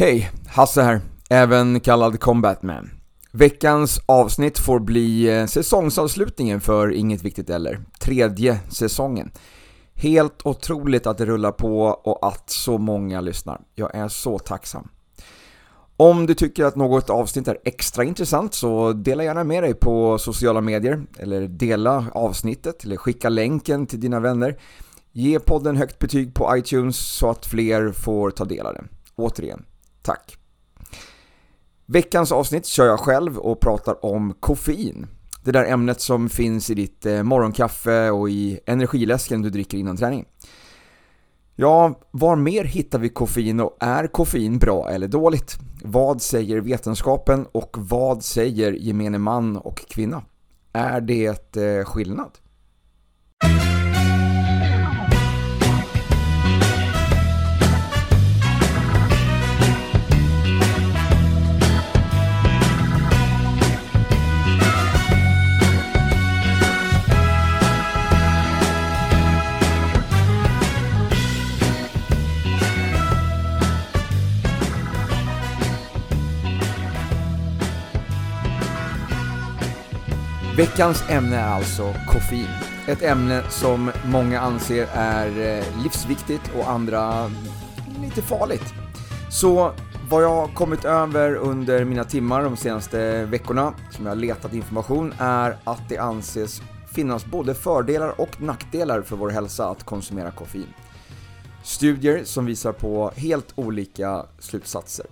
Hej, Hasse här, även kallad Combatman. Veckans avsnitt får bli eh, säsongsavslutningen för Inget Viktigt Eller, tredje säsongen. Helt otroligt att det rullar på och att så många lyssnar. Jag är så tacksam. Om du tycker att något avsnitt är extra intressant så dela gärna med dig på sociala medier eller dela avsnittet eller skicka länken till dina vänner. Ge podden högt betyg på iTunes så att fler får ta del av den. Återigen, tack! Veckans avsnitt kör jag själv och pratar om koffein. Det där ämnet som finns i ditt eh, morgonkaffe och i energiläsken du dricker innan träning. Ja, var mer hittar vi koffein och är koffein bra eller dåligt? Vad säger vetenskapen och vad säger gemene man och kvinna? Är det eh, skillnad? Veckans ämne är alltså koffein. Ett ämne som många anser är eh, livsviktigt och andra lite farligt. Så vad jag har kommit över under mina timmar de senaste veckorna, som jag har letat information, är att det anses finnas både fördelar och nackdelar för vår hälsa att konsumera koffein. Studier som visar på helt olika slutsatser.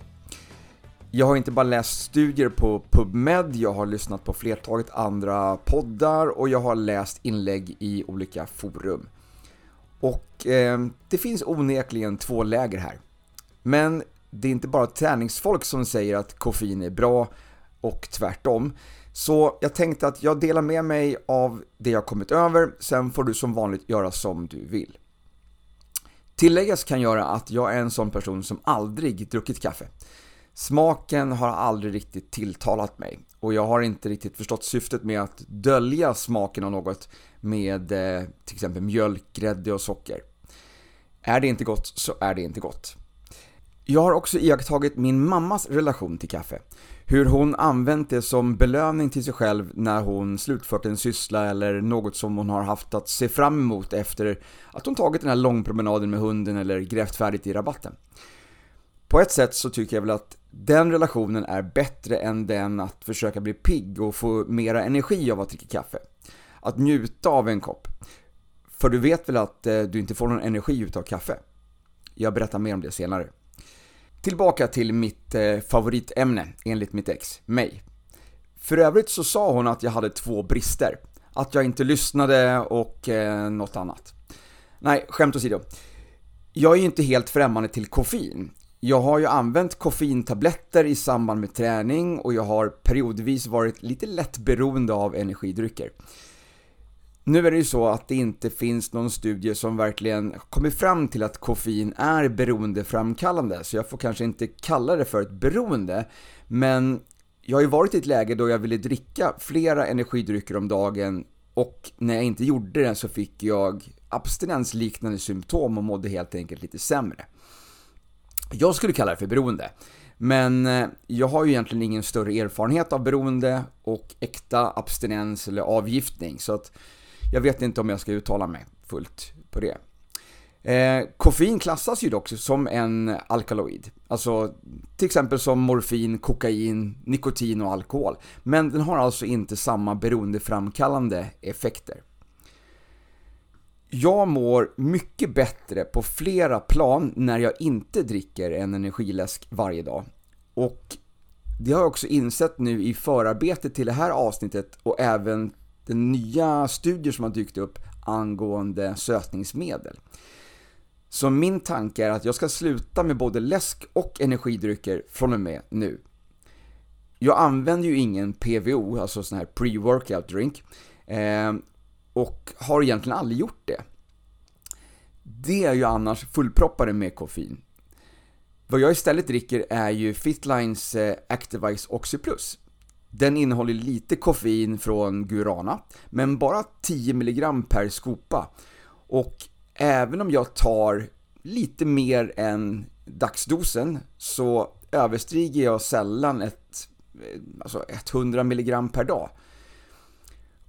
Jag har inte bara läst studier på PubMed, jag har lyssnat på flertalet andra poddar och jag har läst inlägg i olika forum. Och eh, det finns onekligen två läger här. Men det är inte bara träningsfolk som säger att koffein är bra och tvärtom. Så jag tänkte att jag delar med mig av det jag kommit över, sen får du som vanligt göra som du vill. Tilläggas kan göra att jag är en sån person som aldrig druckit kaffe. Smaken har aldrig riktigt tilltalat mig och jag har inte riktigt förstått syftet med att dölja smaken av något med eh, till exempel mjölk, grädde och socker. Är det inte gott så är det inte gott. Jag har också iakttagit min mammas relation till kaffe. Hur hon använt det som belöning till sig själv när hon slutfört en syssla eller något som hon har haft att se fram emot efter att hon tagit den här långpromenaden med hunden eller grävt färdigt i rabatten. På ett sätt så tycker jag väl att den relationen är bättre än den att försöka bli pigg och få mera energi av att dricka kaffe. Att njuta av en kopp. För du vet väl att eh, du inte får någon energi utav kaffe? Jag berättar mer om det senare. Tillbaka till mitt eh, favoritämne, enligt mitt ex, mig. För övrigt så sa hon att jag hade två brister. Att jag inte lyssnade och eh, något annat. Nej, skämt åsido. Jag är ju inte helt främmande till koffein. Jag har ju använt koffeintabletter i samband med träning och jag har periodvis varit lite lätt beroende av energidrycker. Nu är det ju så att det inte finns någon studie som verkligen kommit fram till att koffein är beroendeframkallande, så jag får kanske inte kalla det för ett beroende, men jag har ju varit i ett läge då jag ville dricka flera energidrycker om dagen och när jag inte gjorde det så fick jag abstinensliknande symptom och mådde helt enkelt lite sämre. Jag skulle kalla det för beroende. Men eh, jag har ju egentligen ingen större erfarenhet av beroende och äkta abstinens eller avgiftning. Så att jag vet inte om jag ska uttala mig fullt på det. Eh, koffein klassas ju dock som en alkaloid. Alltså till exempel som morfin, kokain, nikotin och alkohol. Men den har alltså inte samma beroendeframkallande effekter. Jag mår mycket bättre på flera plan när jag inte dricker en energiläsk varje dag. Och det har jag också insett nu i förarbetet till det här avsnittet och även den nya studier som har dykt upp angående sötningsmedel. Så min tanke är att jag ska sluta med både läsk och energidrycker från och med nu. Jag använder ju ingen PVO, alltså sån här pre-workout drink. Eh, och har egentligen aldrig gjort det. Det är ju annars fullproppade med koffein. Vad jag istället dricker är ju Fitlines eh, Activise Oxy Plus. Den innehåller lite koffein från Guarana, men bara 10 mg per skopa. Och även om jag tar lite mer än dagsdosen så överstiger jag sällan ett, eh, alltså 100 mg per dag.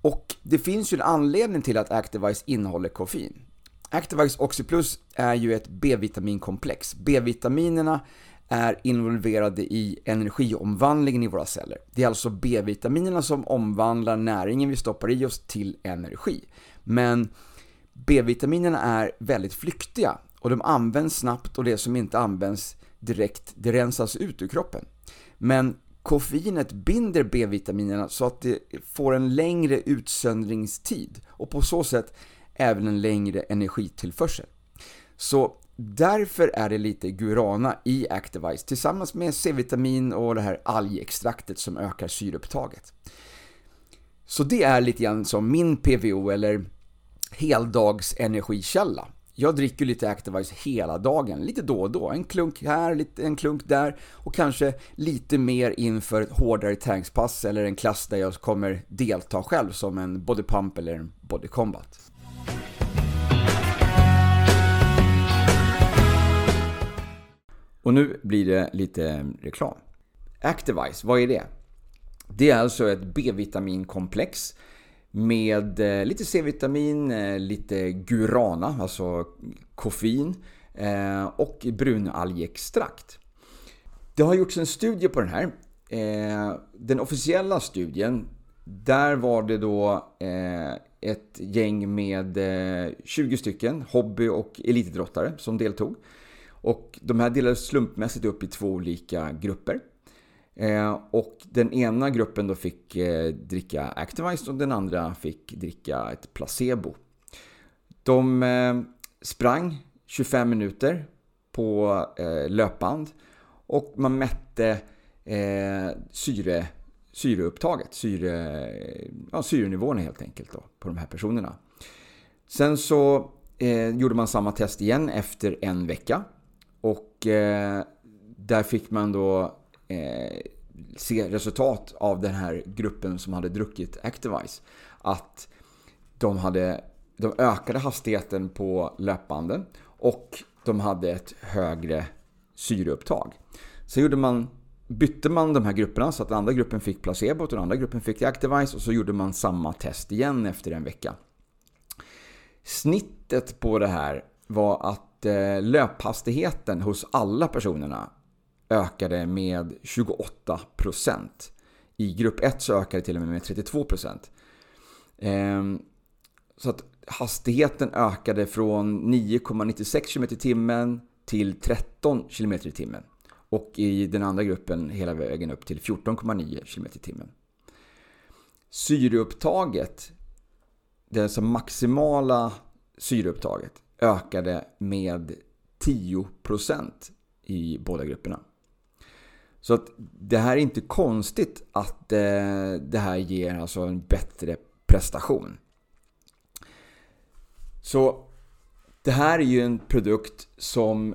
Och det finns ju en anledning till att Activise innehåller koffein. Activise Oxyplus är ju ett B-vitaminkomplex. B-vitaminerna är involverade i energiomvandlingen i våra celler. Det är alltså B-vitaminerna som omvandlar näringen vi stoppar i oss till energi. Men B-vitaminerna är väldigt flyktiga och de används snabbt och det som inte används direkt, det rensas ut ur kroppen. Men koffeinet binder B-vitaminerna så att det får en längre utsöndringstid och på så sätt även en längre energitillförsel. Så därför är det lite guarana i Activise tillsammans med C-vitamin och det här algextraktet som ökar syreupptaget. Så det är lite grann som min PVO eller heldags energikälla. Jag dricker lite Activise hela dagen, lite då och då. En klunk här, en klunk där och kanske lite mer inför ett hårdare träningspass eller en klass där jag kommer delta själv som en body pump eller en body combat. Och nu blir det lite reklam. Activise, vad är det? Det är alltså ett B-vitaminkomplex med eh, lite C-vitamin, eh, lite gurana, alltså koffein eh, och brunalgextrakt. Det har gjorts en studie på den här. Den officiella studien, där var det då ett gäng med 20 stycken hobby och elitidrottare som deltog. Och de här delades slumpmässigt upp i två olika grupper. Eh, och den ena gruppen då fick eh, dricka Activized och den andra fick dricka ett placebo. De eh, sprang 25 minuter på eh, löpband och man mätte eh, syre, syreupptaget, syre, ja, syrenivån helt enkelt då, på de här personerna. Sen så eh, gjorde man samma test igen efter en vecka och eh, där fick man då eh, se resultat av den här gruppen som hade druckit Activise. Att de, hade, de ökade hastigheten på löpbanden och de hade ett högre syreupptag. Så gjorde man, bytte man de här grupperna så att den andra gruppen fick placebo och den andra gruppen fick Activise och så gjorde man samma test igen efter en vecka. Snittet på det här var att eh, löphastigheten hos alla personerna ökade med 28%. I grupp 1 så ökade det till och med med 32%. Ehm, så att hastigheten ökade från 9,96 km i timmen till 13 km i timmen. Och i den andra gruppen hela vägen upp till 14,9 km i timmen. Syreupptaget, det alltså maximala syreupptaget, ökade med 10% i båda grupperna. Så att det här är inte konstigt att eh, det här ger alltså en bättre prestation. Så det här är ju en produkt som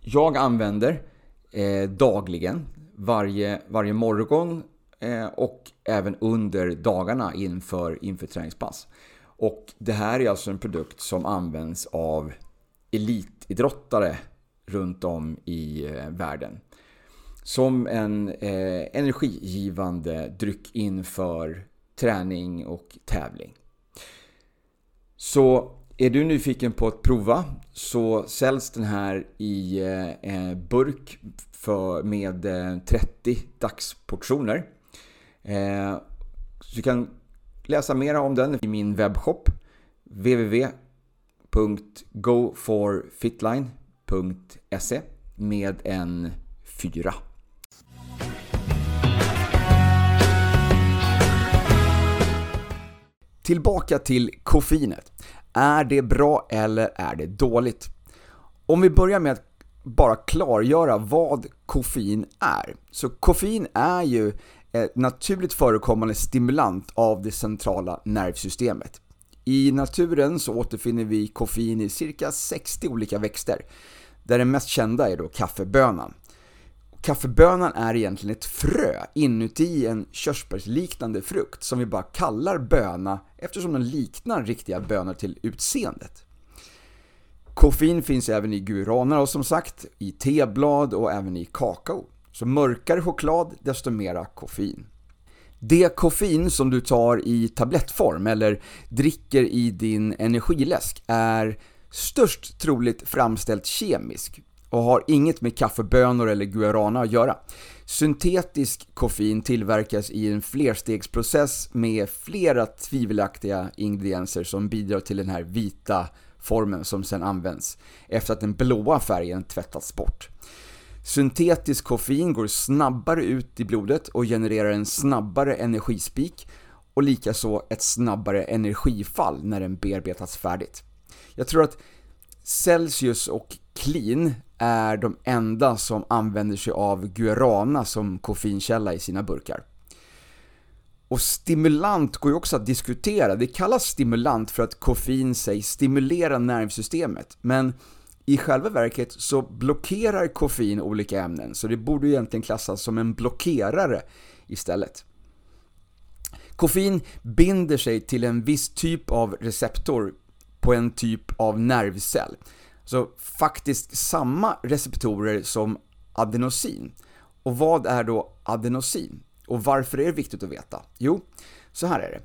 jag använder eh, dagligen, varje, varje morgon eh, och även under dagarna inför, inför träningspass. Och det här är alltså en produkt som används av elitidrottare runt om i eh, världen som en eh, energigivande dryck inför träning och tävling. Så är du nyfiken på att prova så säljs den här i eh, eh burk för, med eh, 30 dagsportioner. Eh, så du kan läsa mer om den i min webbshop www.goforfitline.se med en 4. Tillbaka till koffeinet. Är det bra eller är det dåligt? Om vi börjar med att bara klargöra vad koffein är. Så koffein är ju ett naturligt förekommande stimulant av det centrala nervsystemet. I naturen så återfinner vi koffein i cirka 60 olika växter, där den mest kända är då kaffebönan. Kaffebönan är egentligen ett frö inuti en körsbärsliknande frukt som vi bara kallar böna eftersom den liknar riktiga bönor till utseendet. Koffein finns även i guaraner och som sagt i teblad och även i kakao. Så mörkare choklad, desto mera koffein. Det koffein som du tar i tablettform eller dricker i din energiläsk är störst troligt framställt kemiskt och har inget med kaffebönor eller guarana att göra. Syntetisk koffein tillverkas i en flerstegsprocess med flera tvivelaktiga ingredienser som bidrar till den här vita formen som sedan används efter att den blåa färgen tvättats bort. Syntetisk koffein går snabbare ut i blodet och genererar en snabbare energispik och likaså ett snabbare energifall när den bearbetats färdigt. Jag tror att Celsius och Clean är de enda som använder sig av guarana som koffeinkälla i sina burkar. Och stimulant går ju också att diskutera. Det kallas stimulant för att koffein sägs stimulera nervsystemet. Men i själva verket så blockerar koffein olika ämnen, så det borde egentligen klassas som en blockerare istället. Koffein binder sig till en viss typ av receptor på en typ av nervcell. Så faktiskt samma receptorer som adenosin. Och vad är då adenosin? Och varför är det viktigt att veta? Jo, så här är det.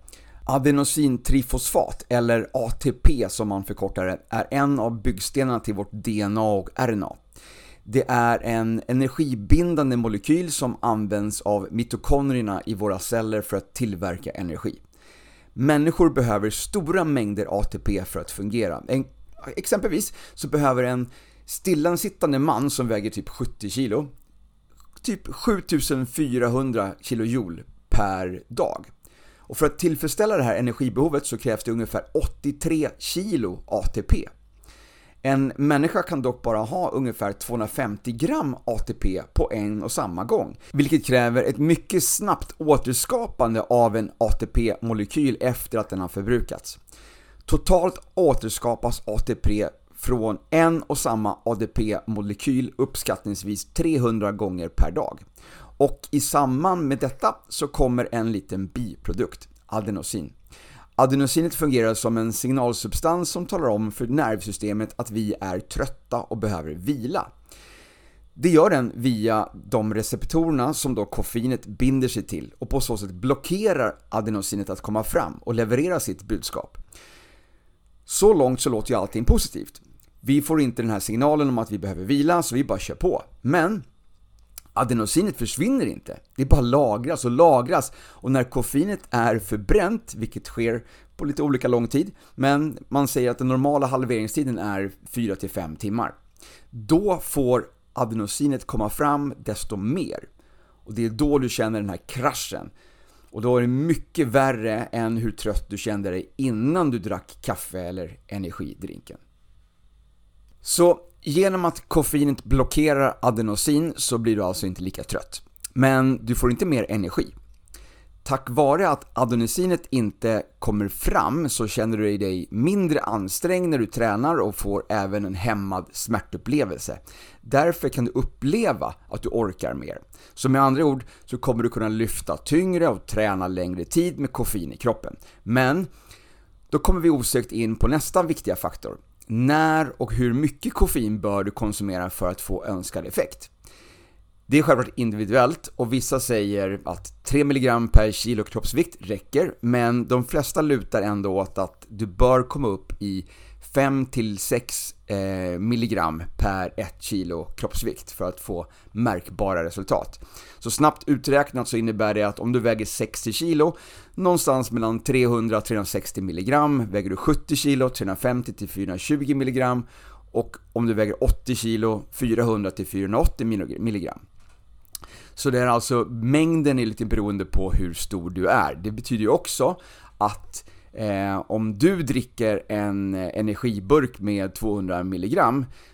Adenosintrifosfat, eller ATP som man förkortar det, är en av byggstenarna till vårt DNA och RNA. Det är en energibindande molekyl som används av mitokondrierna i våra celler för att tillverka energi. Människor behöver stora mängder ATP för att fungera. En, exempelvis så behöver en stillasittande man som väger typ 70 kilo typ 7400 kilojoule per dag. Och för att tillfredsställa det här energibehovet så krävs det ungefär 83 kilo ATP. En människa kan dock bara ha ungefär 250 gram ATP på en och samma gång, vilket kräver ett mycket snabbt återskapande av en ATP-molekyl efter att den har förbrukats. Totalt återskapas ATP från en och samma ADP-molekyl uppskattningsvis 300 gånger per dag. Och i samband med detta så kommer en liten biprodukt, adenosin. Adenosinet fungerar som en signalsubstans som talar om för nervsystemet att vi är trötta och behöver vila. Det gör den via de receptorerna som då koffeinet binder sig till och på så sätt blockerar adenosinet att komma fram och leverera sitt budskap. Så långt så låter ju allting positivt. Vi får inte den här signalen om att vi behöver vila, så vi bara kör på. Men adenosinet försvinner inte. Det bara lagras och lagras. Och när koffeinet är förbränt, vilket sker på lite olika lång tid, men man säger att den normala halveringstiden är 4-5 timmar. Då får adenosinet komma fram desto mer. Och det är då du känner den här kraschen. Och då är det mycket värre än hur trött du kände dig innan du drack kaffe eller energidrinken. Så genom att koffeinet blockerar adenosin så blir du alltså inte lika trött. Men du får inte mer energi. Tack vare att adenosinet inte kommer fram så känner du dig mindre ansträngd när du tränar och får även en hämmad smärtupplevelse. Därför kan du uppleva att du orkar mer. Så med andra ord så kommer du kunna lyfta tyngre och träna längre tid med koffein i kroppen. Men då kommer vi osökt in på nästa viktiga faktor, när och hur mycket koffein bör du konsumera för att få önskad effekt? Det är självklart individuellt och vissa säger att 3 mg per kilo kroppsvikt räcker, men de flesta lutar ändå åt att du bör komma upp i 5-6 eh, milligram per 1 kilo kroppsvikt för att få märkbara resultat. Så snabbt uträknat så innebär det att om du väger 60 kilo, någonstans mellan 300-360 milligram, väger du 70 kilo, 350-420 milligram och om du väger 80 kilo, 400-480 milligram. Så det är alltså, mängden är lite beroende på hur stor du är. Det betyder ju också att Eh, om du dricker en energiburk med 200 mg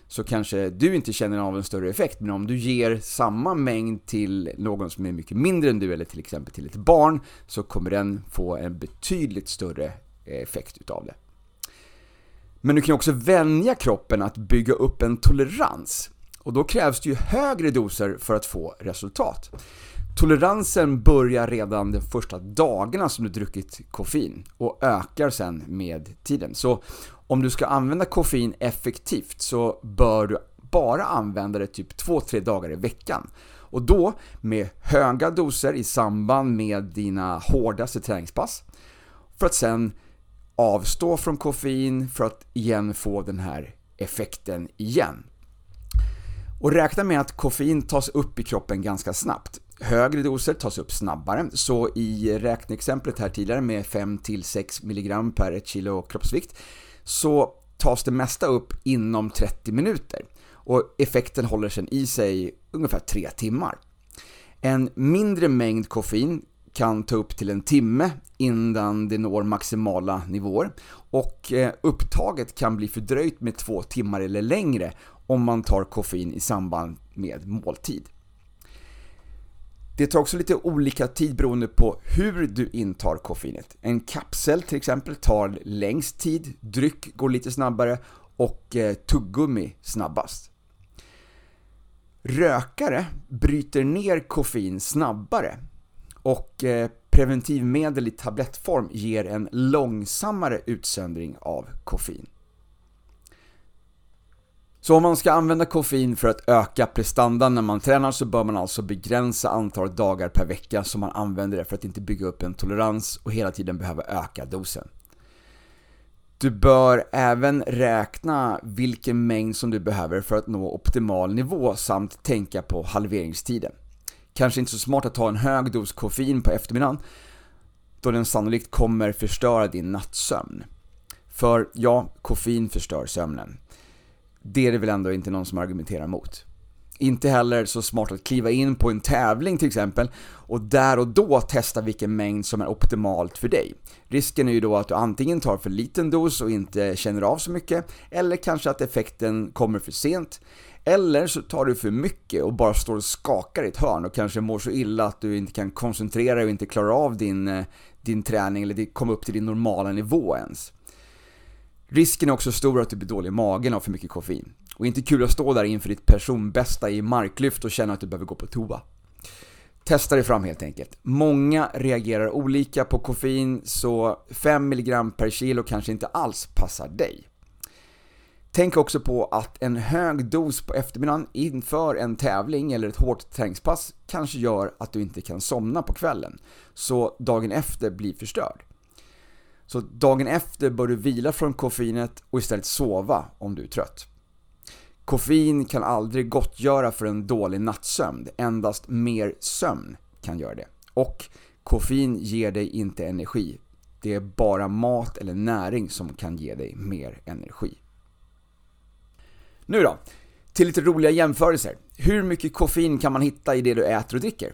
så kanske du inte känner av en större effekt, men om du ger samma mängd till någon som är mycket mindre än du, eller till exempel till ett barn, så kommer den få en betydligt större effekt utav det. Men du kan också vänja kroppen att bygga upp en tolerans. Och då krävs det ju högre doser för att få resultat. Toleransen börjar redan de första dagarna som du druckit koffein och ökar sen med tiden. Så om du ska använda koffein effektivt så bör du bara använda det typ 2-3 dagar i veckan. Och då med höga doser i samband med dina hårdaste träningspass. För att sen avstå från koffein för att igen få den här effekten igen. Och räkna med att koffein tas upp i kroppen ganska snabbt. Högre doser tas upp snabbare, så i räkneexemplet här tidigare med 5-6 mg per 1 kg kroppsvikt så tas det mesta upp inom 30 minuter och effekten håller sen i sig ungefär 3 timmar. En mindre mängd koffein kan ta upp till en timme innan det når maximala nivåer och eh, upptaget kan bli fördröjt med två timmar eller längre om man tar koffein i samband med måltid. Det tar också lite olika tid beroende på hur du intar koffeinet. En kapsel till exempel tar längst tid, dryck går lite snabbare och eh, tuggummi snabbast. Rökare bryter ner koffein snabbare och eh, preventivmedel i tablettform ger en långsammare utsöndring av koffein. Så om man ska använda koffein för att öka prestandan när man tränar så bör man alltså begränsa antalet dagar per vecka som man använder det för att inte bygga upp en tolerans och hela tiden behöva öka dosen. Du bör även räkna vilken mängd som du behöver för att nå optimal nivå samt tänka på halveringstiden. Kanske inte så smart att ta en hög dos koffein på eftermiddagen då den sannolikt kommer förstöra din nattsömn. För ja, koffein förstör sömnen. Det är det väl ändå inte någon som argumenterar mot. Inte heller så smart att kliva in på en tävling till exempel och där och då testa vilken mängd som är optimalt för dig. Risken är ju då att du antingen tar för liten dos och inte känner av så mycket, eller kanske att effekten kommer för sent, eller så tar du för mycket och bara står och skakar i ett hörn och kanske mår så illa att du inte kan koncentrera dig och inte klarar av din, eh, din träning eller komma upp till din normala nivå ens. Risken är också stor att du blir dålig i magen av för mycket koffein. Och inte kul att stå där inför ditt personbästa i marklyft och känna att du behöver gå på toa. Testa dig fram helt enkelt. Många reagerar olika på koffein, så 5 mg per kilo kanske inte alls passar dig. Tänk också på att en hög dos på eftermiddagen inför en tävling eller ett hårt träningspass kanske gör att du inte kan somna på kvällen, så dagen efter blir förstörd. Så dagen efter bör du vila från koffeinet och istället sova om du är trött. Koffein kan aldrig gottgöra för en dålig nattsömn, endast mer sömn kan göra det. Och koffein ger dig inte energi. Det är bara mat eller näring som kan ge dig mer energi. Nu då, till lite roliga jämförelser. Hur mycket koffein kan man hitta i det du äter och dricker?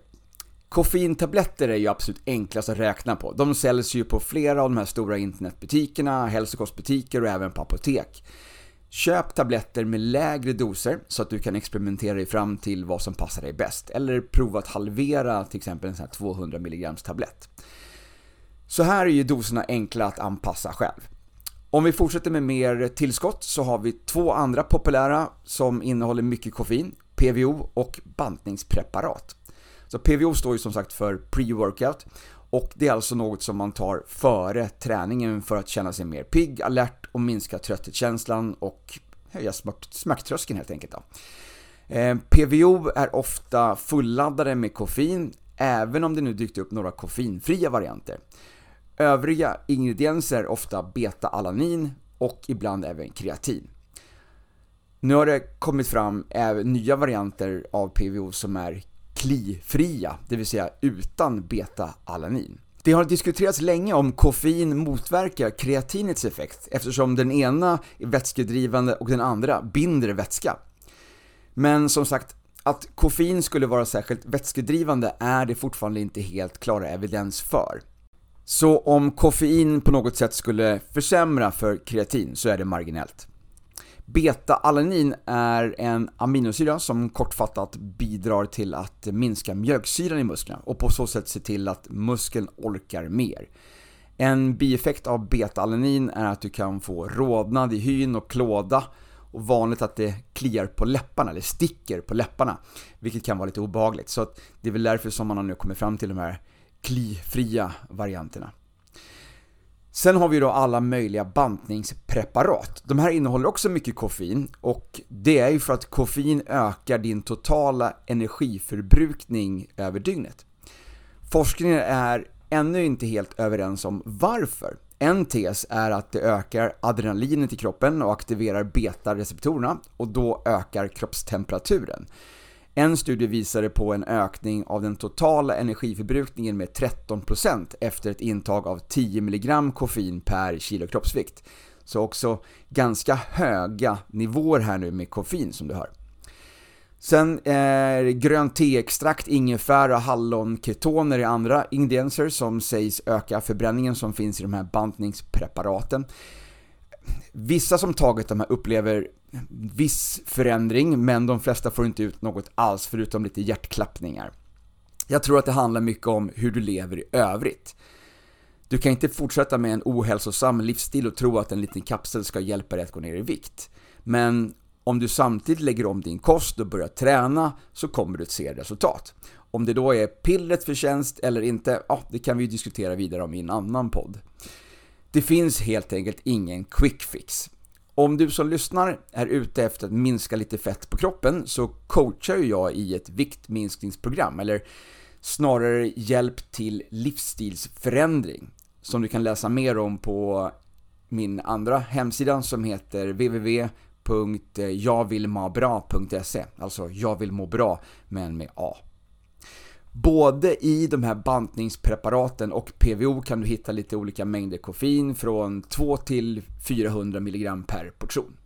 Koffeintabletter är ju absolut enklast att räkna på. De säljs ju på flera av de här stora internetbutikerna, hälsokostbutiker och även på apotek. Köp tabletter med lägre doser så att du kan experimentera dig fram till vad som passar dig bäst. Eller prova att halvera till exempel en sån här 200 mg tablett. Så här är ju doserna enkla att anpassa själv. Om vi fortsätter med mer tillskott så har vi två andra populära som innehåller mycket koffein, PVO och bantningspreparat. Så PVO står ju som sagt för pre-workout och det är alltså något som man tar före träningen för att känna sig mer pigg, alert och minska trötthetskänslan och höja smärttröskeln helt enkelt. Då. Eh, PVO är ofta fulladdade med koffein, även om det nu dykt upp några koffeinfria varianter. Övriga ingredienser är ofta beta-alanin och ibland även kreatin. Nu har det kommit fram nya varianter av PVO som är klifria, det vill säga utan beta-alanin. Det har diskuterats länge om koffein motverkar kreatinets effekt eftersom den ena är vätskedrivande och den andra binder vätska. Men som sagt, att koffein skulle vara särskilt vätskedrivande är det fortfarande inte helt klara evidens för. Så om koffein på något sätt skulle försämra för kreatin så är det marginellt. Beta-alanin är en aminosyra som kortfattat bidrar till att minska mjölksyran i musklerna och på så sätt se till att muskeln orkar mer. En bieffekt av beta-alanin är att du kan få rodnad i hyn och klåda och vanligt att det kliar på läpparna, eller sticker på läpparna, vilket kan vara lite obehagligt. Så det är väl därför som man har nu kommit fram till de här klifria varianterna. Sen har vi då alla möjliga bantningspreparat. De här innehåller också mycket koffein och det är ju för att koffein ökar din totala energiförbrukning över dygnet. Forskningen är ännu inte helt överens om varför. En tes är att det ökar adrenalinet i kroppen och aktiverar beta-receptorerna och då ökar kroppstemperaturen. En studie visade på en ökning av den totala energiförbrukningen med 13% efter ett intag av 10 mg koffein per kilo kroppsvikt. Så också ganska höga nivåer här nu med koffein som du hör. Sen är grönt teextrakt, ingefära, hallon, ketoner är andra ingredienser som sägs öka förbränningen som finns i de här bantningspreparaten. Vissa som tagit de här upplever viss förändring, men de flesta får inte ut något alls förutom lite hjärtklappningar. Jag tror att det handlar mycket om hur du lever i övrigt. Du kan inte fortsätta med en ohälsosam livsstil och tro att en liten kapsel ska hjälpa dig att gå ner i vikt. Men om du samtidigt lägger om din kost och börjar träna så kommer du att se resultat. Om det då är pillret förtjänst eller inte, ja, det kan vi diskutera vidare om i en annan podd. Det finns helt enkelt ingen quick fix. Om du som lyssnar är ute efter att minska lite fett på kroppen så coachar jag i ett viktminskningsprogram, eller snarare hjälp till livsstilsförändring, som du kan läsa mer om på min andra hemsida som heter www.jagvillmabra.se, alltså jag vill må bra men med A. Både i de här bantningspreparaten och PVO kan du hitta lite olika mängder koffein från 2 till 400 mg per portion.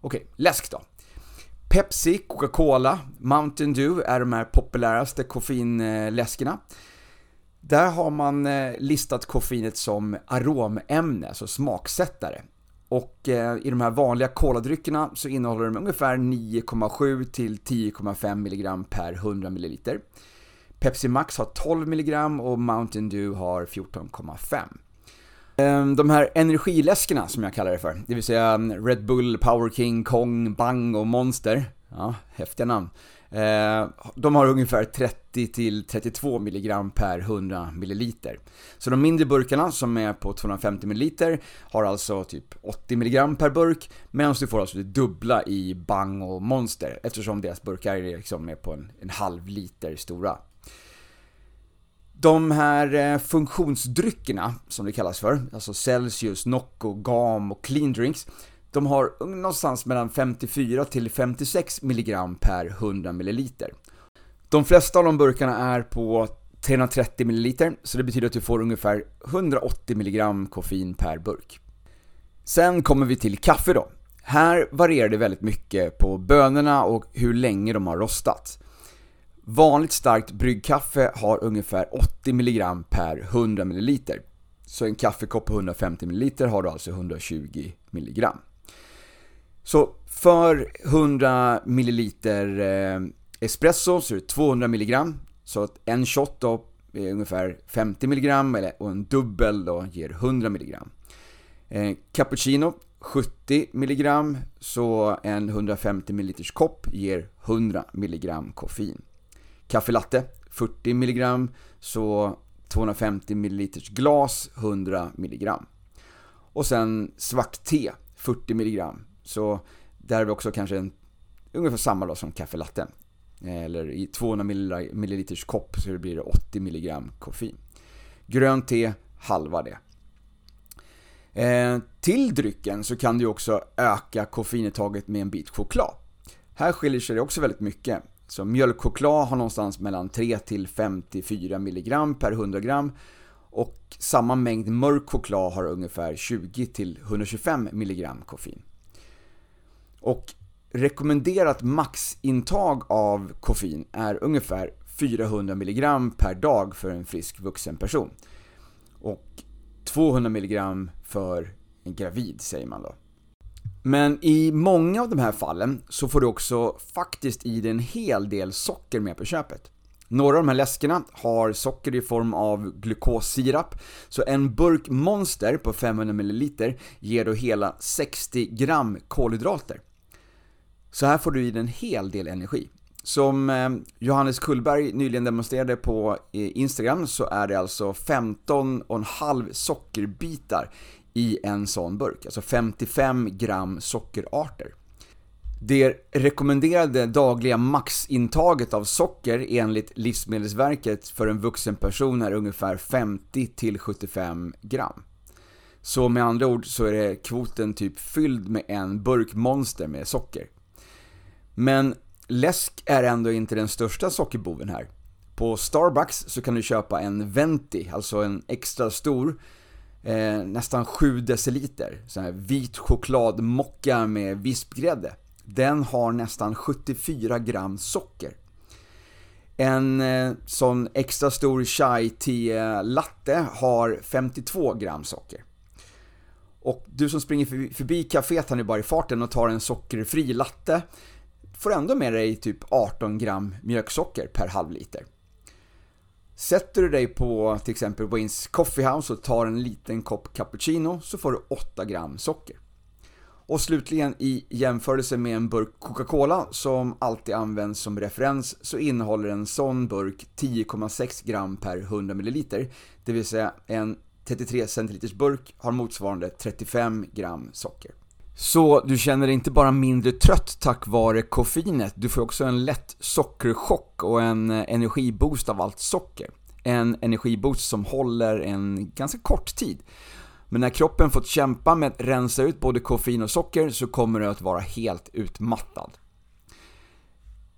Okej, läsk då. Pepsi, Coca-Cola, Mountain Dew är de här populäraste koffeinläskerna. Där har man eh, listat koffeinet som aromämne, alltså smaksättare. Och eh, i de här vanliga koladryckerna så innehåller de ungefär 9,7 till 10,5 mg per 100 ml. Pepsi Max har 12 mg och Mountain Dew har 14,5. Ehm, de här energiläskerna som jag kallar det för, det vill säga Red Bull, Power King, Kong, Bang och Monster, ja, häftiga namn. Ehm, de har ungefär 30-32 mg per 100 ml. Så de mindre burkarna som är på 250 ml har alltså typ 80 mg per burk, medan du får alltså det dubbla i Bang och Monster, eftersom deras burkar är liksom på en, en halv liter stora. De här eh, funktionsdryckerna, som det kallas för, alltså Celsius, Nocco, GAM och Clean Drinks, de har någonstans mellan 54 till 56 mg per 100 ml. De flesta av de burkarna är på 330 ml, så det betyder att du får ungefär 180 mg koffein per burk. Sen kommer vi till kaffe då. Här varierar det väldigt mycket på bönorna och hur länge de har rostat. Vanligt starkt bryggkaffe har ungefär 80 mg per 100 ml. Så en kaffekopp på 150 ml har du alltså 120 mg. Så för 100 ml eh, espresso så är det 200 mg. Så att en shot då är ungefär 50 mg och en dubbel då ger 100 mg. Eh, cappuccino 70 mg, så en 150 ml kopp ger 100 mg koffein. Kaffe latte 40 mg, så 250 ml glas 100 mg. Och sen svart te 40 mg, så där är vi också kanske en, ungefär samma då som kaffe latte. Eh, eller i 200 ml kopp så blir det 80 mg koffein. Grönt te, halva det. Eh, till drycken så kan du också öka koffeinetaget med en bit choklad. Här skiljer sig det också väldigt mycket. Så mjölkchoklad har någonstans mellan 3 till 54 mg per 100 gram och samma mängd mörk choklad har ungefär 20 till 125 mg koffein. Och rekommenderat maxintag av koffein är ungefär 400 mg per dag för en frisk vuxen person. Och 200 mg för en gravid säger man då. Men i många av de här fallen så får du också faktiskt i dig en hel del socker med på köpet. Några av de här läskerna har socker i form av glukossirap, så en burk Monster på 500 ml ger då hela 60 gram kolhydrater. Så här får du i dig en hel del energi. Som eh, Johannes Kullberg nyligen demonstrerade på eh, Instagram så är det alltså 15,5 sockerbitar i en sån burk, alltså 55 gram sockerarter. Det rekommenderade dagliga maxintaget av socker enligt Livsmedelsverket för en vuxen person är ungefär 50-75 gram. Så med andra ord så är det kvoten typ fylld med en burk monster med socker. Men läsk är ändå inte den största sockerboven här. På Starbucks så kan du köpa en Venti, alltså en extra stor, eh, nästan 7 deciliter, sån här vit chokladmocka med vispgrädde. Den har nästan 74 gram socker. En eh, sån extra stor chai tea eh, latte har 52 gram socker. Och du som springer förbi, förbi kaféet här nu bara i farten och tar en sockerfri latte får ändå med dig typ 18 gram mjölksocker per halvliter. Sätter du dig på till exempel Waynes Coffee House och tar en liten kopp cappuccino så får du 8 gram socker. Och slutligen i jämförelse med en burk Coca-Cola som alltid används som referens så innehåller en sån burk 10,6 gram per 100 ml. Det vill säga en 33 centiliters burk har motsvarande 35 gram socker. Så du känner dig inte bara mindre trött tack vare koffeinet, du får också en lätt sockerchock och en eh, energiboost av allt socker. En energiboost som håller en ganska kort tid. Men när kroppen fått kämpa med att rensa ut både koffein och socker så kommer du att vara helt utmattad.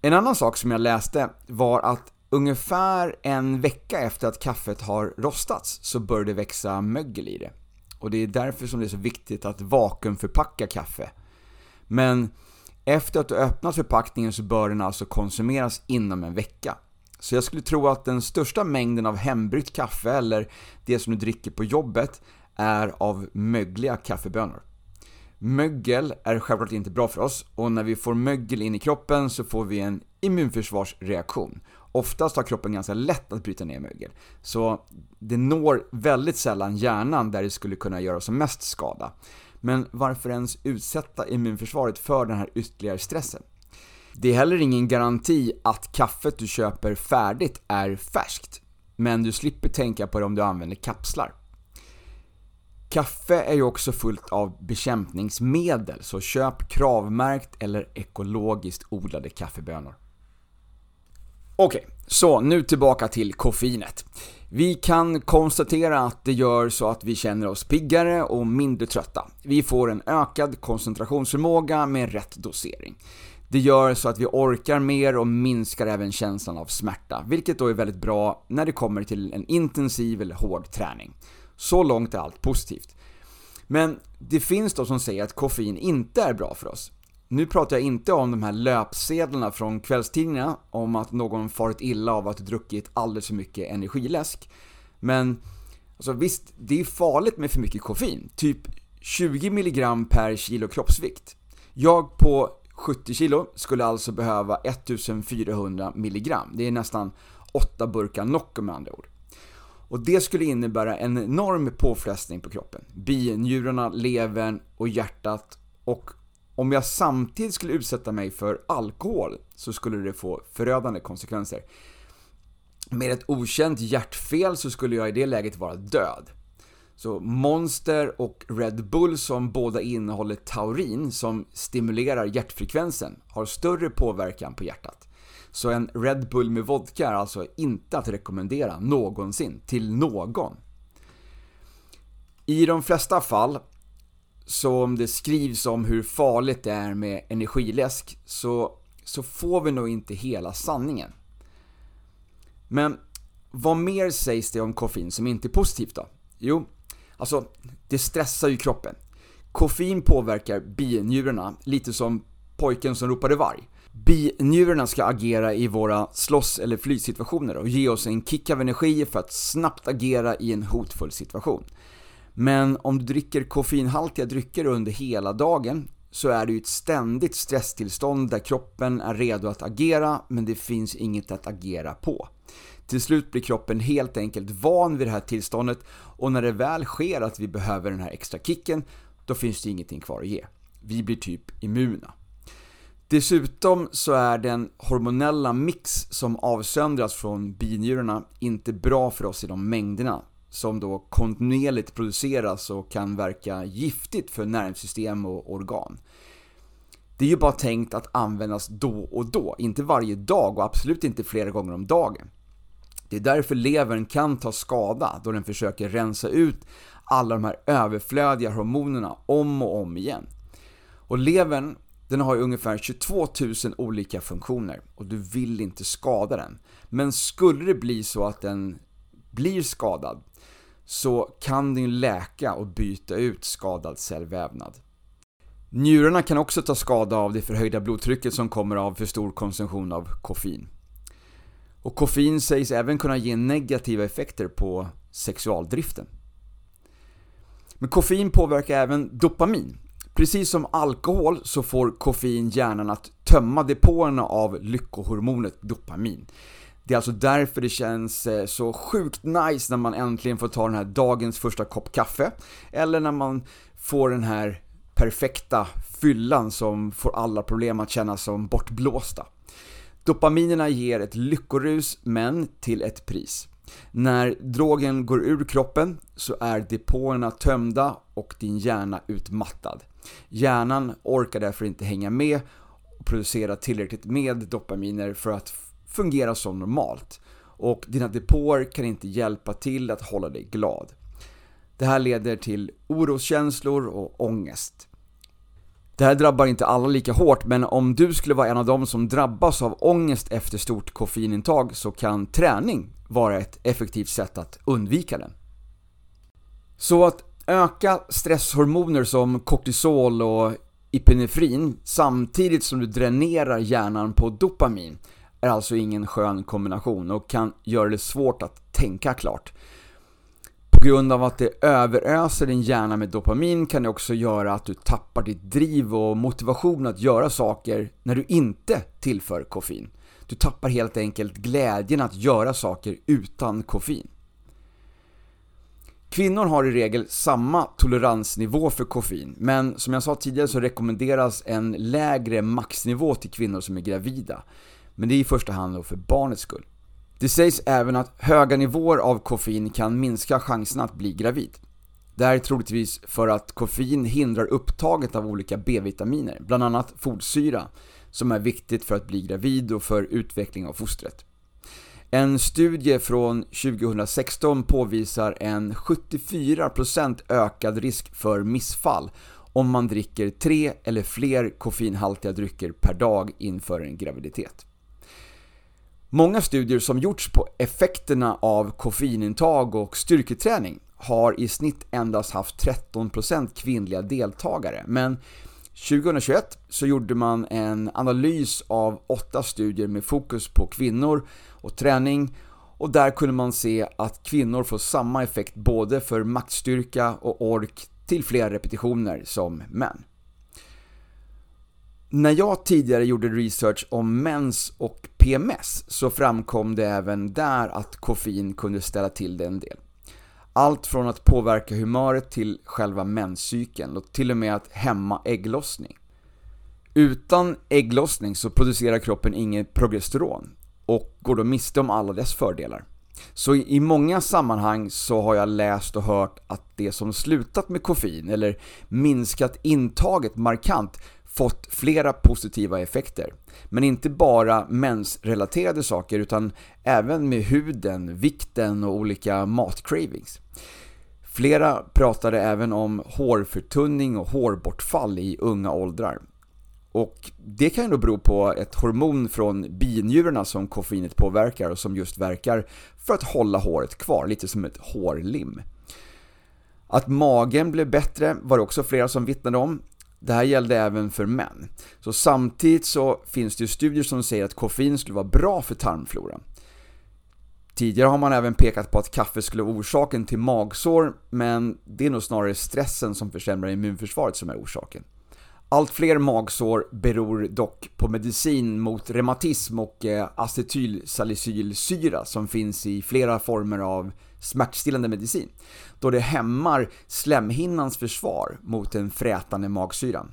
En annan sak som jag läste var att ungefär en vecka efter att kaffet har rostats så börjar det växa mögel i det. Och det är därför som det är så viktigt att vakuumförpacka kaffe. Men efter att du öppnat förpackningen så bör den alltså konsumeras inom en vecka. Så jag skulle tro att den största mängden av hembryggt kaffe, eller det som du dricker på jobbet, är av mögliga kaffebönor. Mögel är självklart inte bra för oss och när vi får mögel in i kroppen så får vi en immunförsvarsreaktion. Oftast har kroppen ganska lätt att bryta ner mögel, så det når väldigt sällan hjärnan där det skulle kunna göra som mest skada. Men varför ens utsätta immunförsvaret för den här ytterligare stressen? Det är heller ingen garanti att kaffet du köper färdigt är färskt, men du slipper tänka på det om du använder kapslar. Kaffe är ju också fullt av bekämpningsmedel, så köp kravmärkt eller ekologiskt odlade kaffebönor. Okej, okay, så nu tillbaka till koffeinet. Vi kan konstatera att det gör så att vi känner oss piggare och mindre trötta. Vi får en ökad koncentrationsförmåga med rätt dosering. Det gör så att vi orkar mer och minskar även känslan av smärta, vilket då är väldigt bra när det kommer till en intensiv eller hård träning. Så långt är allt positivt. Men det finns de som säger att koffein inte är bra för oss. Nu pratar jag inte om de här löpsedlarna från kvällstidningarna om att någon farit illa av att ha druckit alldeles för mycket energiläsk. Men alltså visst, det är farligt med för mycket koffein. Typ 20 mg per kilo kroppsvikt. Jag på 70 kilo skulle alltså behöva 1400 mg. Det är nästan 8 burkar Nocco med andra ord. Och det skulle innebära en enorm påfrestning på kroppen. Binjurarna, levern och hjärtat och om jag samtidigt skulle utsätta mig för alkohol så skulle det få förödande konsekvenser. Med ett okänt hjärtfel så skulle jag i det läget vara död. Så Monster och Red Bull som båda innehåller taurin som stimulerar hjärtfrekvensen har större påverkan på hjärtat. Så en Red Bull med vodka är alltså inte att rekommendera någonsin till någon. I de flesta fall som det skrivs om hur farligt det är med energiläsk så, så får vi nog inte hela sanningen. Men vad mer sägs det om koffein som inte är positivt då? Jo, alltså det stressar ju kroppen. Koffein påverkar binjurarna, lite som pojken som ropade varg. Binjurarna ska agera i våra slåss eller flysituationer och ge oss en kick av energi för att snabbt agera i en hotfull situation. Men om du dricker koffeinhaltiga drycker under hela dagen så är det ju ett ständigt stresstillstånd där kroppen är redo att agera men det finns inget att agera på. Till slut blir kroppen helt enkelt van vid det här tillståndet och när det väl sker att vi behöver den här extra kicken, då finns det ingenting kvar att ge. Vi blir typ immuna. Dessutom så är den hormonella mix som avsöndras från binjurarna inte bra för oss i de mängderna som då kontinuerligt produceras och kan verka giftigt för nervsystem och organ. Det är ju bara tänkt att användas då och då, inte varje dag och absolut inte flera gånger om dagen. Det är därför levern kan ta skada då den försöker rensa ut alla de här överflödiga hormonerna om och om igen. Och levern, den har ju ungefär 22 000 olika funktioner och du vill inte skada den. Men skulle det bli så att den blir skadad så kan den läka och byta ut skadad cellvävnad. Njurarna kan också ta skada av det förhöjda blodtrycket som kommer av för stor konsumtion av koffein. Och koffein sägs även kunna ge negativa effekter på sexualdriften. Men koffein påverkar även dopamin. Precis som alkohol så får koffein hjärnan att tömma depåerna av lyckohormonet dopamin. Det är alltså därför det känns eh, så sjukt nice när man äntligen får ta den här dagens första kopp kaffe. Eller när man får den här perfekta fyllan som får alla problem att kännas som bortblåsta. Dopaminerna ger ett lyckorus, men till ett pris. När drogen går ur kroppen så är depåerna tömda och din hjärna utmattad. Hjärnan orkar därför inte hänga med och producera tillräckligt med dopaminer för att fungera som normalt. Och dina depåer kan inte hjälpa till att hålla dig glad. Det här leder till oroskänslor och ångest. Det här drabbar inte alla lika hårt, men om du skulle vara en av dem som drabbas av ångest efter stort koffeinintag så kan träning vara ett effektivt sätt att undvika den. Så att öka stresshormoner som kortisol och epinefrin samtidigt som du dränerar hjärnan på dopamin är alltså ingen skön kombination och kan göra det svårt att tänka klart. På grund av att det överöser din hjärna med dopamin kan det också göra att du tappar ditt driv och motivation att göra saker när du inte tillför koffein. Du tappar helt enkelt glädjen att göra saker utan koffein. Kvinnor har i regel samma toleransnivå för koffein, men som jag sa tidigare så rekommenderas en lägre maxnivå till kvinnor som är gravida. Men det är i första hand för barnets skull. Det sägs även att höga nivåer av koffein kan minska chansen att bli gravid. Det här är troligtvis för att koffein hindrar upptaget av olika B-vitaminer, bland annat folsyra, som är viktigt för att bli gravid och för utveckling av fostret. En studie från 2016 påvisar en 74% ökad risk för missfall om man dricker tre eller fler koffeinhaltiga drycker per dag inför en graviditet. Många studier som gjorts på effekterna av koffeinintag och styrketräning har i snitt endast haft 13% kvinnliga deltagare, men 2021 så gjorde man en analys av åtta studier med fokus på kvinnor och träning och där kunde man se att kvinnor får samma effekt både för maktstyrka och ork till fler repetitioner som män. När jag tidigare gjorde research om mens och PMS så framkom det även där att koffein kunde ställa till det en del. Allt från att påverka humöret till själva menscykeln och till och med att hämma ägglossning. Utan ägglossning så producerar kroppen inget progesteron och går då miste om alla dess fördelar. Så i många sammanhang så har jag läst och hört att det som slutat med koffein eller minskat intaget markant fått flera positiva effekter. Men inte bara mensrelaterade saker utan även med huden, vikten och olika matcravings. Flera pratade även om hårförtunning och hårbortfall i unga åldrar. Och det kan ju då bero på ett hormon från binjurarna som koffeinet påverkar och som just verkar för att hålla håret kvar, lite som ett hårlim. Att magen blev bättre var det också flera som vittnade om. Det här gällde även för män. Så samtidigt så finns det ju studier som säger att koffein skulle vara bra för tarmfloran. Tidigare har man även pekat på att kaffe skulle vara orsaken till magsår, men det är nog snarare stressen som försämrar immunförsvaret som är orsaken. Allt fler magsår beror dock på medicin mot reumatism och eh, acetylsalicylsyra som finns i flera former av smärtstillande medicin, då det hämmar slemhinnans försvar mot den frätande magsyran.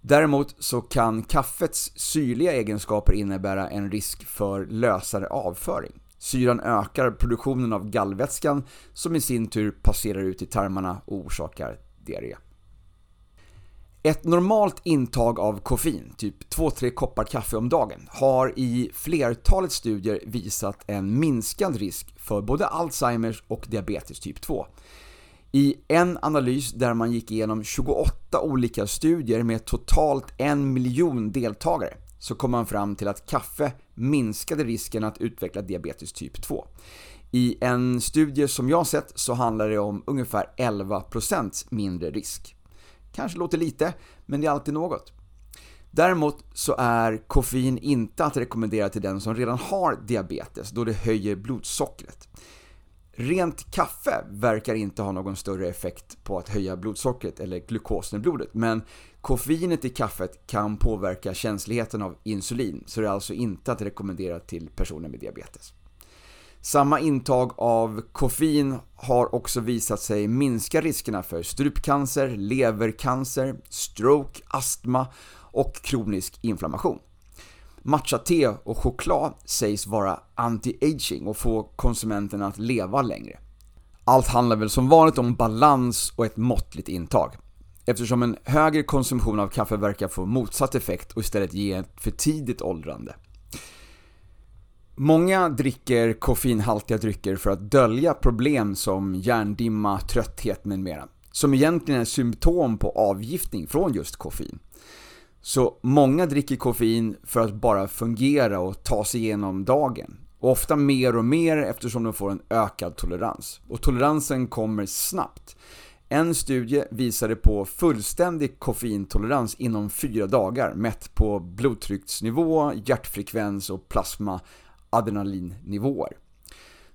Däremot så kan kaffets syrliga egenskaper innebära en risk för lösare avföring. Syran ökar produktionen av gallvätskan som i sin tur passerar ut i tarmarna och orsakar diarré. Ett normalt intag av koffein, typ 2-3 koppar kaffe om dagen, har i flertalet studier visat en minskad risk för både Alzheimers och diabetes typ 2. I en analys där man gick igenom 28 olika studier med totalt en miljon deltagare så kom man fram till att kaffe minskade risken att utveckla diabetes typ 2. I en studie som jag sett så handlar det om ungefär 11% mindre risk. Kanske låter lite, men det är alltid något. Däremot så är koffein inte att rekommendera till den som redan har diabetes då det höjer blodsockret. Rent kaffe verkar inte ha någon större effekt på att höja blodsockret eller glukosen i blodet, men koffeinet i kaffet kan påverka känsligheten av insulin, så det är alltså inte att rekommendera till personer med diabetes. Samma intag av koffein har också visat sig minska riskerna för strupcancer, levercancer, stroke, astma och kronisk inflammation. Matcha-te och choklad sägs vara anti-aging och få konsumenten att leva längre. Allt handlar väl som vanligt om balans och ett måttligt intag. Eftersom en högre konsumtion av kaffe verkar få motsatt effekt och istället ge ett för tidigt åldrande. Många dricker koffeinhaltiga drycker för att dölja problem som hjärndimma, trötthet med mera. Som egentligen är symptom på avgiftning från just koffein. Så många dricker koffein för att bara fungera och ta sig igenom dagen. Och ofta mer och mer eftersom de får en ökad tolerans. Och toleransen kommer snabbt. En studie visade på fullständig koffeintolerans inom fyra dagar mätt på blodtrycksnivå, hjärtfrekvens och plasma adrenalinnivåer.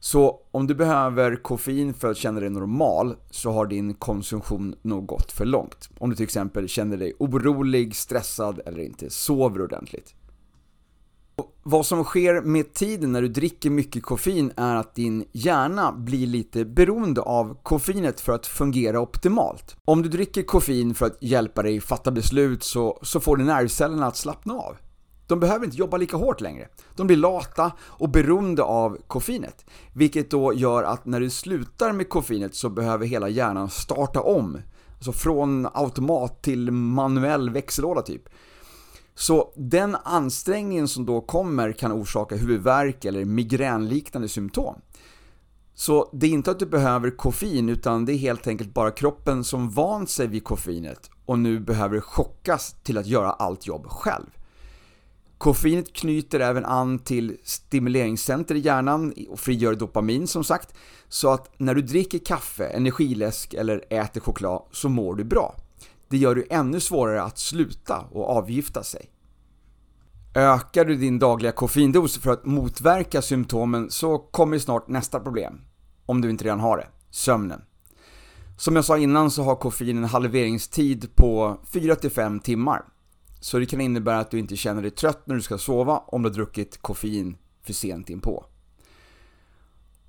Så om du behöver koffein för att känna dig normal så har din konsumtion nog gått för långt. Om du till exempel känner dig orolig, stressad eller inte sover ordentligt. vad som sker med tiden när du dricker mycket koffein är att din hjärna blir lite beroende av koffeinet för att fungera optimalt. Om du dricker koffein för att hjälpa dig fatta beslut så, så får du nervcellerna att slappna av. De behöver inte jobba lika hårt längre. De blir lata och beroende av koffeinet. Vilket då gör att när du slutar med koffeinet så behöver hela hjärnan starta om. Alltså från automat till manuell växellåda typ. Så den ansträngningen som då kommer kan orsaka huvudvärk eller migränliknande symptom. Så det är inte att du behöver koffein utan det är helt enkelt bara kroppen som vant sig vid koffeinet och nu behöver chockas till att göra allt jobb själv. Koffeinet knyter även an till stimuleringscenter i hjärnan och frigör dopamin som sagt. Så att när du dricker kaffe, energiläsk eller äter choklad så mår du bra. Det gör det ännu svårare att sluta och avgifta sig. Ökar du din dagliga koffeindos för att motverka symptomen så kommer snart nästa problem. Om du inte redan har det. Sömnen. Som jag sa innan så har koffein en halveringstid på 4-5 timmar. Så det kan innebära att du inte känner dig trött när du ska sova om du har druckit koffein för sent inpå.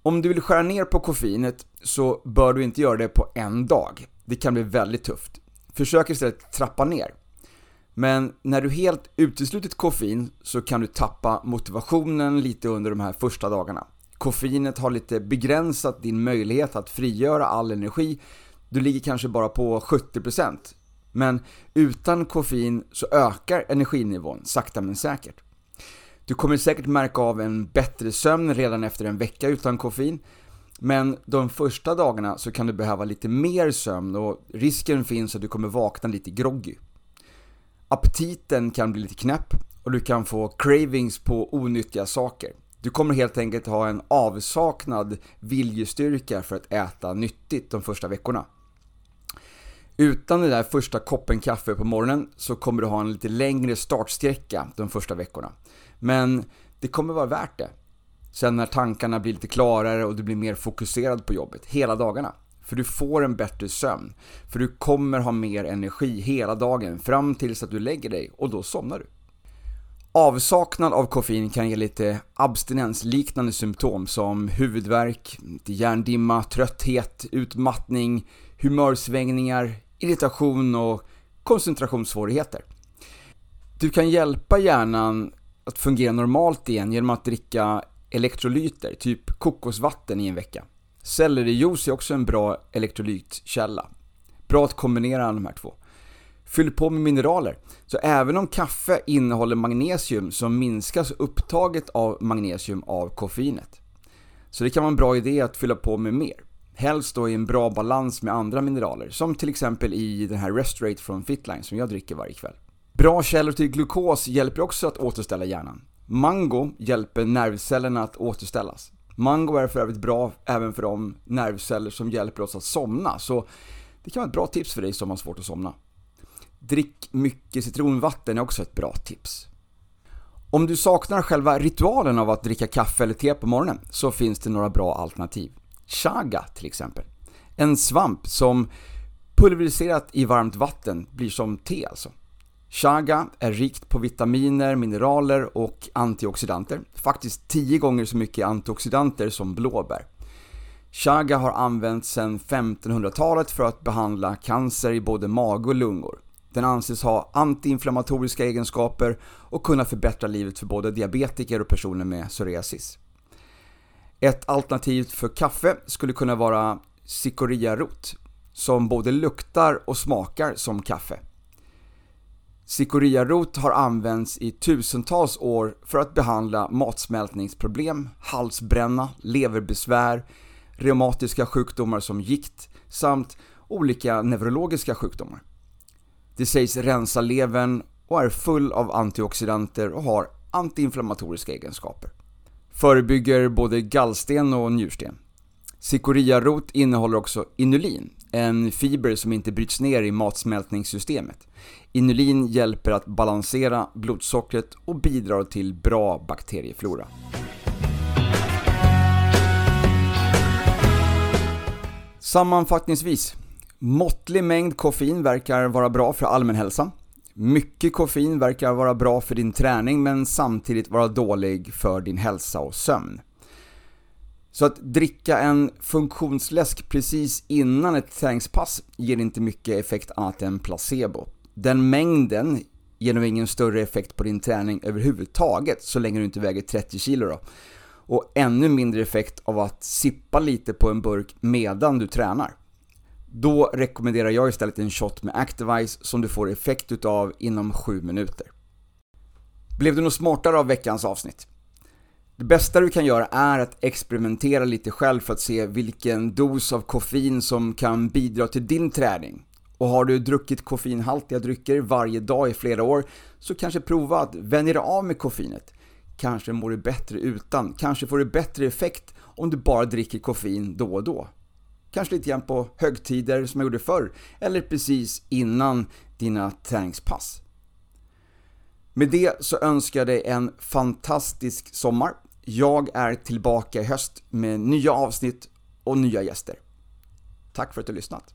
Om du vill skära ner på koffeinet så bör du inte göra det på en dag. Det kan bli väldigt tufft. Försök istället trappa ner. Men när du helt uteslutit koffein så kan du tappa motivationen lite under de här första dagarna. Koffeinet har lite begränsat din möjlighet att frigöra all energi. Du ligger kanske bara på 70% men utan koffein så ökar energinivån sakta men säkert. Du kommer säkert märka av en bättre sömn redan efter en vecka utan koffein. Men de första dagarna så kan du behöva lite mer sömn och risken finns att du kommer vakna lite groggy. Aptiten kan bli lite knäpp och du kan få cravings på onyttiga saker. Du kommer helt enkelt ha en avsaknad viljestyrka för att äta nyttigt de första veckorna. Utan den där första koppen kaffe på morgonen så kommer du ha en lite längre startsträcka de första veckorna. Men det kommer vara värt det. Sen när tankarna blir lite klarare och du blir mer fokuserad på jobbet hela dagarna. För du får en bättre sömn. För du kommer ha mer energi hela dagen fram tills att du lägger dig och då somnar du. Avsaknad av koffein kan ge lite abstinensliknande symptom som huvudvärk, hjärndimma, trötthet, utmattning, humörsvängningar, irritation och koncentrationssvårigheter. Du kan hjälpa hjärnan att fungera normalt igen genom att dricka elektrolyter, typ kokosvatten i en vecka. Sellerijuice är också en bra elektrolytkälla. Bra att kombinera de här två. Fyll på med mineraler. Så även om kaffe innehåller magnesium så minskas upptaget av magnesium av koffeinet. Så det kan vara en bra idé att fylla på med mer. Helst då i en bra balans med andra mineraler, som till exempel i den här Restrate från Fitline som jag dricker varje kväll. Bra källor till glukos hjälper också att återställa hjärnan. Mango hjälper nervcellerna att återställas. Mango är för övrigt bra även för de nervceller som hjälper oss att somna, så det kan vara ett bra tips för dig som har svårt att somna. Drick mycket citronvatten är också ett bra tips. Om du saknar själva ritualen av att dricka kaffe eller te på morgonen så finns det några bra alternativ. Chaga till exempel. En svamp som pulveriserat i varmt vatten blir som te alltså. Chaga är rikt på vitaminer, mineraler och antioxidanter. Faktiskt 10 gånger så mycket antioxidanter som blåbär. Chaga har använts sedan 1500-talet för att behandla cancer i både mage och lungor. Den anses ha antiinflammatoriska egenskaper och kunna förbättra livet för både diabetiker och personer med psoriasis. Ett alternativ för kaffe skulle kunna vara cikoriarot, som både luktar och smakar som kaffe. Cikoriarot har använts i tusentals år för att behandla matsmältningsproblem, halsbränna, leverbesvär, reumatiska sjukdomar som gikt samt olika neurologiska sjukdomar. Det sägs rensa levern och är full av antioxidanter och har antiinflammatoriska egenskaper. Förebygger både gallsten och njursten. Cikoriarot innehåller också inulin, en fiber som inte bryts ner i matsmältningssystemet. Inulin hjälper att balansera blodsockret och bidrar till bra bakterieflora. Sammanfattningsvis, måttlig mängd koffein verkar vara bra för allmänhälsan. Mycket koffein verkar vara bra för din träning men samtidigt vara dålig för din hälsa och sömn. Så att dricka en funktionsläsk precis innan ett träningspass ger inte mycket effekt annat än placebo. Den mängden ger nog ingen större effekt på din träning överhuvudtaget så länge du inte väger 30 kilo då. Och ännu mindre effekt av att sippa lite på en burk medan du tränar. Då rekommenderar jag istället en shot med Activise som du får effekt utav inom 7 minuter. Blev du något smartare av veckans avsnitt? Det bästa du kan göra är att experimentera lite själv för att se vilken dos av koffein som kan bidra till din träning. Och har du druckit koffeinhaltiga drycker varje dag i flera år så kanske prova att vänja dig av med koffeinet. Kanske mår du bättre utan, kanske får du bättre effekt om du bara dricker koffein då och då. Kanske lite grann på högtider som jag gjorde förr, eller precis innan dina träningspass. Med det så önskar jag dig en fantastisk sommar. Jag är tillbaka i höst med nya avsnitt och nya gäster. Tack för att du har lyssnat.